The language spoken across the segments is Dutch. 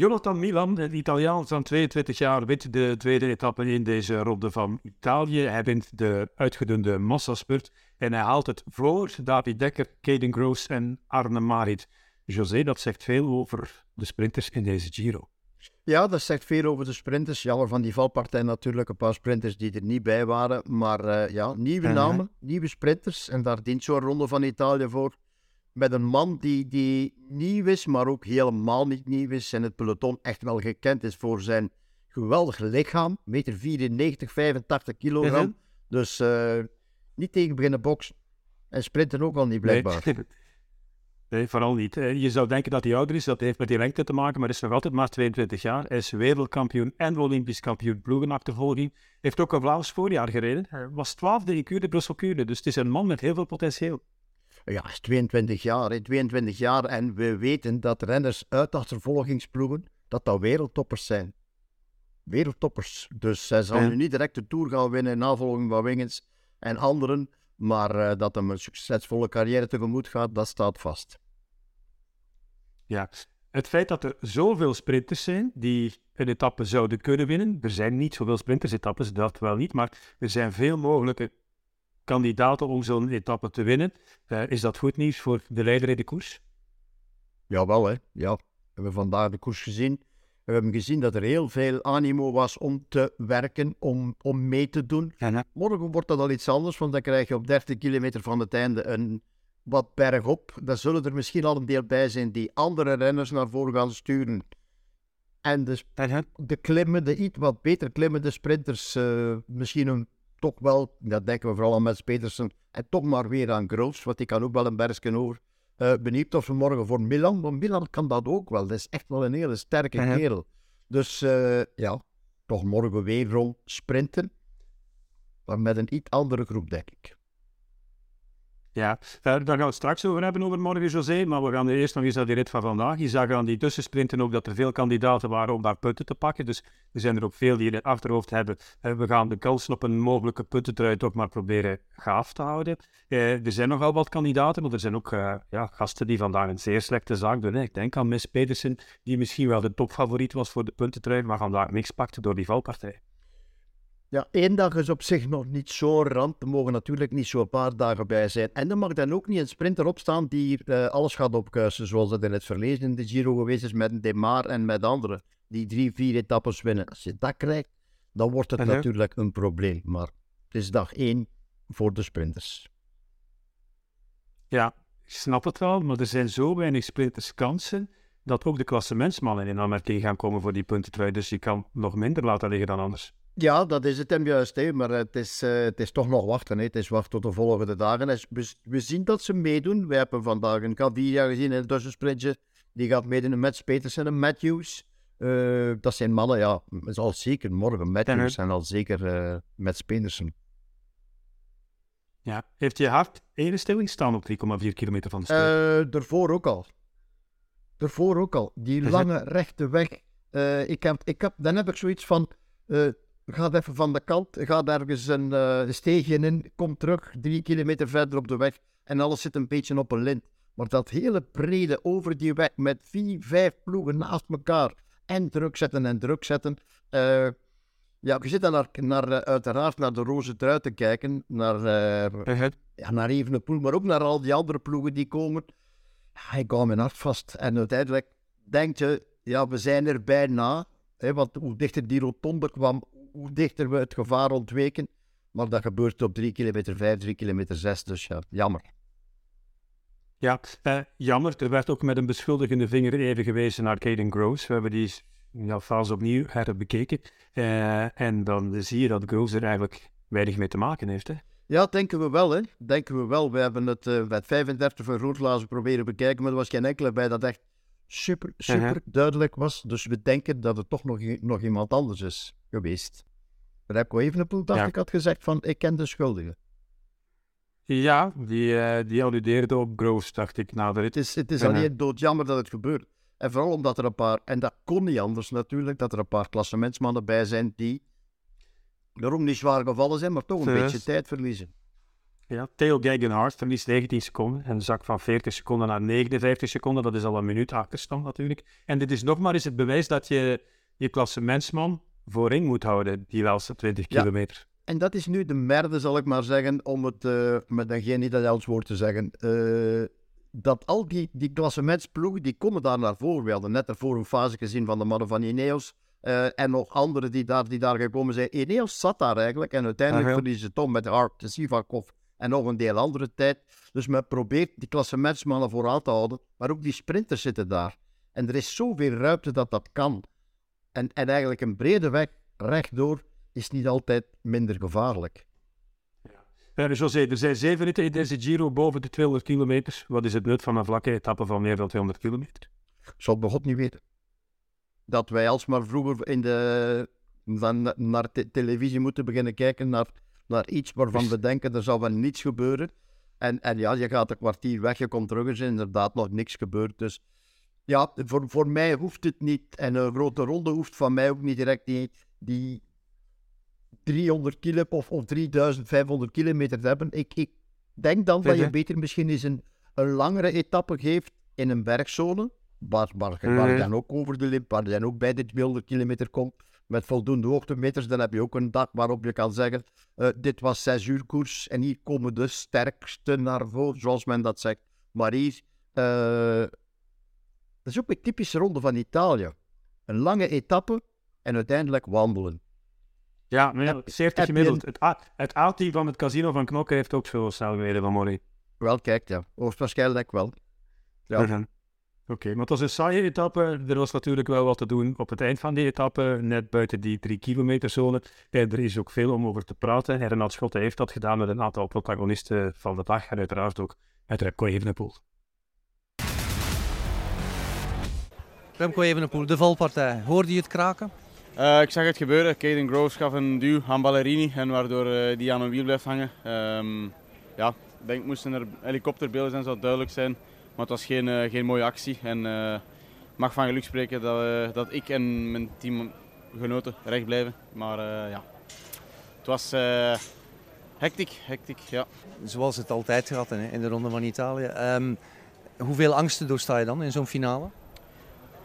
Jonathan Milan, een Italiaan van 22 jaar, wint de tweede etappe in deze ronde van Italië. Hij wint de uitgedunde massaspurt en hij haalt het voor David Dekker, Caden Gross en Arne Marit. José, dat zegt veel over de sprinters in deze Giro. Ja, dat zegt veel over de sprinters. Jammer van die valpartij natuurlijk, een paar sprinters die er niet bij waren. Maar uh, ja, nieuwe namen, nieuwe sprinters. En daar dient zo'n ronde van Italië voor. Met een man die, die nieuw is, maar ook helemaal niet nieuw is. En het peloton echt wel gekend is voor zijn geweldig lichaam. Meter 94, 85 kilogram. Dus eh, niet tegen beginnen boksen. En sprinten ook al niet blijkbaar. Nee. Nee, vooral niet. Eh, Je zou denken dat hij ouder is, dat heeft met die lengte te maken, maar hij is nog altijd maar 22 jaar. Hij is wereldkampioen en olympisch kampioen ploegenachtervolging. Heeft ook een Vlaams voorjaar gereden. Hij was twaalfde in Kuurne, Brussel Kuurne, dus het is een man met heel veel potentieel. Ja, hij is 22 jaar. hè, 22 jaar. En we weten dat renners uit achtervolgingsploegen, dat dat wereldtoppers zijn. Wereldtoppers. Dus hij zal Ja. nu niet direct de Tour gaan winnen in navolging van Wingens en anderen. Maar eh, dat hem een succesvolle carrière tegemoet gaat, dat staat vast. Ja. Het feit dat er zoveel sprinters zijn die een etappe zouden kunnen winnen. Er zijn niet zoveel sprintersetappes, dat wel niet, maar er zijn veel mogelijke kandidaten om zo'n etappe te winnen. Eh, is dat goed nieuws voor de leider in de koers? Jawel, hè. Ja. We hebben vandaag de koers gezien. We hebben gezien dat er heel veel animo was om te werken, om, om mee te doen. Morgen wordt dat al iets anders, want dan krijg je op 30 kilometer van het einde een wat bergop. Daar zullen er misschien al een deel bij zijn die andere renners naar voren gaan sturen. En de, de klimmen, de iets wat beter klimmende sprinters, eh, misschien een, toch wel, dat denken we vooral aan Mats Petersen, en toch maar weer aan Groves, want die kan ook wel een bergje over. Eh, benieuwd of we morgen voor Milan, want Milan kan dat ook wel. Dat is echt wel een hele sterke kerel. Dus eh, ja, toch morgen weer rond sprinten, maar met een iets andere groep, denk ik. Ja, daar gaan we het straks over hebben, over morgen, José. Maar we gaan eerst nog eens naar die rit van vandaag. Je zag aan die tussensprinten ook dat er veel kandidaten waren om daar punten te pakken. Dus er zijn er ook veel die in het achterhoofd hebben. eh, we gaan de kansen op een mogelijke puntentrui toch maar proberen gaaf te houden. Eh, er zijn nogal wat kandidaten, maar er zijn ook eh, ja, gasten die vandaag een zeer slechte zaak doen. Ik denk aan Miss Pedersen, die misschien wel de topfavoriet was voor de puntentrui, maar vandaag niks pakte door die valpartij. Ja, één dag is op zich nog niet zo'n ramp. Er mogen natuurlijk niet zo'n paar dagen bij zijn. En er mag dan ook niet een sprinter opstaan die eh, alles gaat opkuisen, zoals dat in het verleden in de Giro geweest is met Demar en met anderen. Die drie, vier etappes winnen. Als je dat krijgt, dan wordt het natuurlijk een probleem. Maar het is dag één voor de sprinters. Ja, ik snap het wel, maar er zijn zo weinig sprinters kansen dat ook de klassementsmannen in aanmerking gaan komen voor die puntentrui. Dus je kan nog minder laten liggen dan anders. Ja, dat is het hem juist. Hè. Maar het is, eh, het is toch nog wachten. Hè. Het is wachten tot de volgende dagen. En we, we zien dat ze meedoen. We hebben vandaag een Gaviria gezien in het tussensprintje. Die gaat meedoen met Petersen en Matthews. Eh, dat zijn mannen, ja, zal zeker morgen Matthews en al zeker eh met Petersen. Ja. Heeft je hart één stelling staan op 3,4 kilometer van de streep? Daarvoor ook al. Daarvoor ook al. Die lange rechte weg. Ik heb, ik heb, dan heb ik zoiets van. Eh ga even van de kant. Ga ergens een eh, steegje in. Kom terug. Drie kilometer verder op de weg. En alles zit een beetje op een lint. Maar dat hele brede over die weg. Met vier, vijf ploegen naast elkaar. En druk zetten en druk zetten. Eh, ja, je zit dan naar, naar, eh, uiteraard naar de roze trui te kijken. Naar, eh, ja, naar Evenepoel, maar ook naar al die andere ploegen die komen. Ja, ik hou mijn hart vast. En uiteindelijk denk je, ja, we zijn er bijna. Hè, want hoe dichter die rotonde kwam, hoe dichter we het gevaar ontweken. Maar dat gebeurt op 3 kilometer 5, 3 kilometer 6. Dus ja, jammer. Ja, eh, jammer. Er werd ook met een beschuldigende vinger even gewezen naar Caden Groves. We hebben die ja, fase opnieuw herbekeken. Eh, en dan zie je dat Groves er eigenlijk weinig mee te maken heeft. Hè? Ja, denken we wel, hè. Denken we wel. We hebben het eh, met 35 vergrootglazen proberen bekijken, maar er was geen enkele bij dat echt super, super duidelijk was. Dus we denken dat het toch nog, nog iemand anders is geweest. Remco Evenepoel, dacht Ja. ik, had gezegd van, ik ken de schuldige. Ja, die, eh, die alludeerde op Groves, dacht ik, rit. Het is, het is alleen doodjammer dat het gebeurt. En vooral omdat er een paar, en dat kon niet anders natuurlijk, dat er een paar klassementsmannen bij zijn die daarom niet zwaar gevallen zijn, maar toch een beetje tijd verliezen. Ja, Theo Gegenhardt verliest 19 seconden en zak van 40 seconden naar 59 seconden. Dat is al een minuut achterstand natuurlijk. En dit is nog maar eens het bewijs dat je je klassementsman voorin moet houden, die laatste 20 Ja. kilometer. En dat is nu de merde, zal ik maar zeggen, om het eh, met een geen Nederlands woord te zeggen. Eh, dat al die, die klassementsploegen, die komen daar naar voren. We hadden net ervoor een fase gezien van de mannen van Ineos. eh, en nog anderen die daar, die daar gekomen zijn. Ineos zat daar eigenlijk. En uiteindelijk Ah, ja. verliezen ze toch met Hart, Sivakov en nog een deel andere tijd. Dus men probeert die klassementsmannen vooraan te houden. Maar ook die sprinters zitten daar. En er is zoveel ruimte dat dat kan. En, en eigenlijk een brede weg rechtdoor is niet altijd minder gevaarlijk. Uh, José, er zijn zeven ritten in deze Giro boven de 200 kilometer. Wat is het nut van een vlakke etappe van meer dan 200 kilometer? Ik het bij God niet weten. Dat wij alsmaar vroeger in de, van, naar te- televisie moeten beginnen kijken naar, naar iets waarvan we denken er zal wel niets gebeuren. En, en ja, je gaat een kwartier weg, je komt terug, er is inderdaad nog niks gebeurd. Dus ja, voor, voor mij hoeft het niet. En een grote ronde hoeft van mij ook niet direct die, die 300 kilo of, of 3500 kilometer te hebben. Ik, ik denk dan dat je beter misschien eens een, een langere etappe geeft in een bergzone. Waar, waar, je- Mhm. dan ook over de limp, waar je dan ook bij de 200 kilometer komt. Met voldoende hoogtemeters, dan heb je ook een dag waarop je kan zeggen: eh, Dit was 6 uur koers en hier komen de sterkste naar voren, zoals men dat zegt. Maar hier, eh, is ook een typische ronde van Italië. Een lange etappe en uiteindelijk wandelen. Ja, Heb- 70 heb je gemiddeld. Het, A- het A-team van het casino van Knokke heeft ook zo snel gereden vanmorgen. Wel, kijk, ja. Hoogstwaarschijnlijk wel. Ja. Oké, maar het was een saaie etappe. Er was natuurlijk wel wat te doen op het eind van die etappe, net buiten die drie kilometer zone. En er is ook veel om over te praten. En Renat Schotten heeft dat gedaan met een aantal protagonisten van de dag. En uiteraard ook met Remco Evenepoel. Remco Evenepoel, de valpartij. Hoorde je het kraken? Eh, ik zag het gebeuren. Caden Groves gaf een duw aan Ballerini en waardoor eh, die aan een wiel blijft hangen. Ehm, ja, ik denk moesten er helikopterbeelden zijn, zou het duidelijk zijn. Maar het was geen, eh, geen mooie actie. En ik mag van geluk spreken dat, dat ik en mijn teamgenoten recht blijven. Maar ja, het was hectiek, hectiek, ja. Zoals het altijd gaat hè, in de Ronde van Italië. Ehm, hoeveel angsten doorsta je dan in zo'n finale?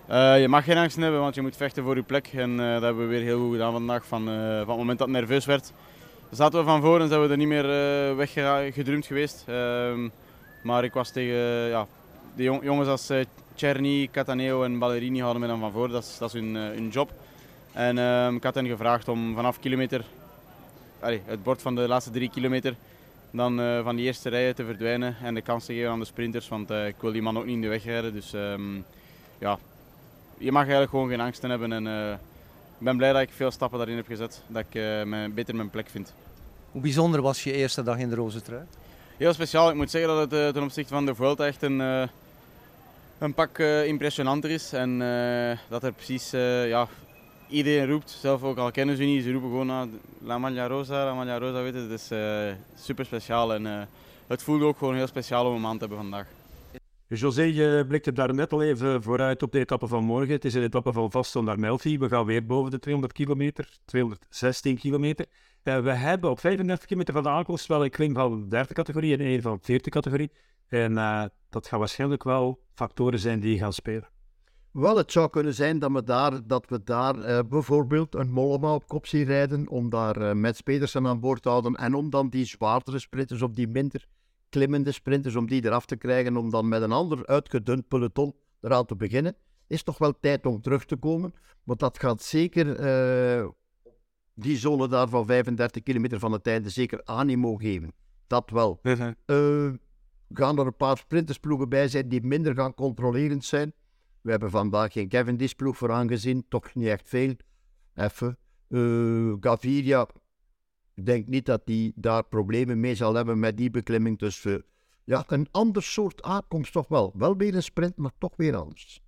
Eh, je mag geen angst hebben, want je moet vechten voor je plek. En eh, dat hebben we weer heel goed gedaan vandaag. Van, eh, van het moment dat het nerveus werd, zaten we van voor en zijn we er niet meer weggedrumd geweest. Ehm, maar ik was tegen ja, de jong- jongens als Czerny, Cataneo en Ballerini houden me dan van voor. Dat is, hun, job. En ehm, ik had hen gevraagd om vanaf kilometer, het bord van de laatste drie kilometer, dan van die eerste rijen te verdwijnen en de kans te geven aan de sprinters. Want ik wil die man ook niet in de weg rijden. Dus ehm, ja, je mag eigenlijk gewoon geen angsten hebben. En, eh, ik ben blij dat ik veel stappen daarin heb gezet, dat ik eh, mijn, beter mijn plek vind. Hoe bijzonder was je eerste dag in de roze trui? Heel speciaal. Ik moet zeggen dat het eh, ten opzichte van de Vuelta echt een, een pak impressionanter is. En dat er precies, ja, iedereen roept, zelf ook al kennen ze niet, ze roepen gewoon ah, La Maglia Rosa, La Maglia Rosa, weet je. Het is super speciaal en het voelde ook gewoon heel speciaal om hem aan te hebben vandaag. José, je blikte daar net al even vooruit op de etappe van morgen. Het is een etappe van Vasto naar Melfi. We gaan weer boven de 200 kilometer, 216 kilometer. Eh, we hebben op 35 kilometer van de aankomst wel een klim van derde categorie en een van vierde categorie. En eh, dat gaan waarschijnlijk wel factoren zijn die gaan spelen. Wel, het zou kunnen zijn dat we daar, dat we daar eh, bijvoorbeeld een Mollema op kop zien rijden, om daar Pedersen aan boord te houden en om dan die zwaardere sprinters of die minder klimmende sprinters, om die eraf te krijgen, om dan met een ander uitgedund peloton eraan te beginnen. Is toch wel tijd om terug te komen, want dat gaat zeker eh, die zone daar van 35 kilometer van het einde zeker animo geven. Dat wel. Eh, gaan er een paar sprintersploegen bij zijn die minder gaan controlerend zijn. We hebben vandaag geen Cavendish ploeg voor aangezien, toch niet echt veel. Even. Eh, Gaviria, ik denk niet dat hij daar problemen mee zal hebben met die beklimming. Dus eh, ja, een ander soort aankomst toch wel. Wel weer een sprint, maar toch weer anders.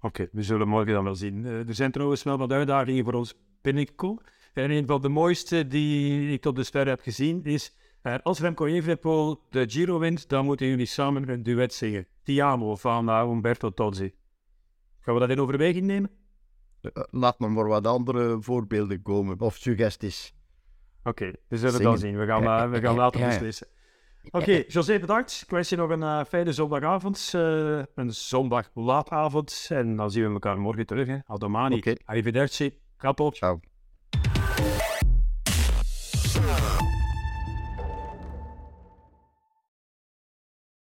Oké, we zullen morgen dan wel zien. Eh, er zijn trouwens wel wat uitdagingen voor ons binnengekomen. En een van de mooiste die ik tot dusver heb gezien is... eh, als Remco Evenepoel de Giro wint, dan moeten jullie samen een duet zingen. Ti amo van uh, Umberto Tozzi. Gaan we dat in overweging nemen? Laat me maar wat andere voorbeelden komen, of suggesties. Oké, we zullen Zingen. dan zien. We gaan, eh, we gaan later beslissen. Oké, José, bedankt. Ik wens je nog een eh, fijne zondagavond. eh, een zondag laatavond. En dan zien we elkaar morgen terug. Hè. Adomani. Arrivederci. Kappel. Ciao.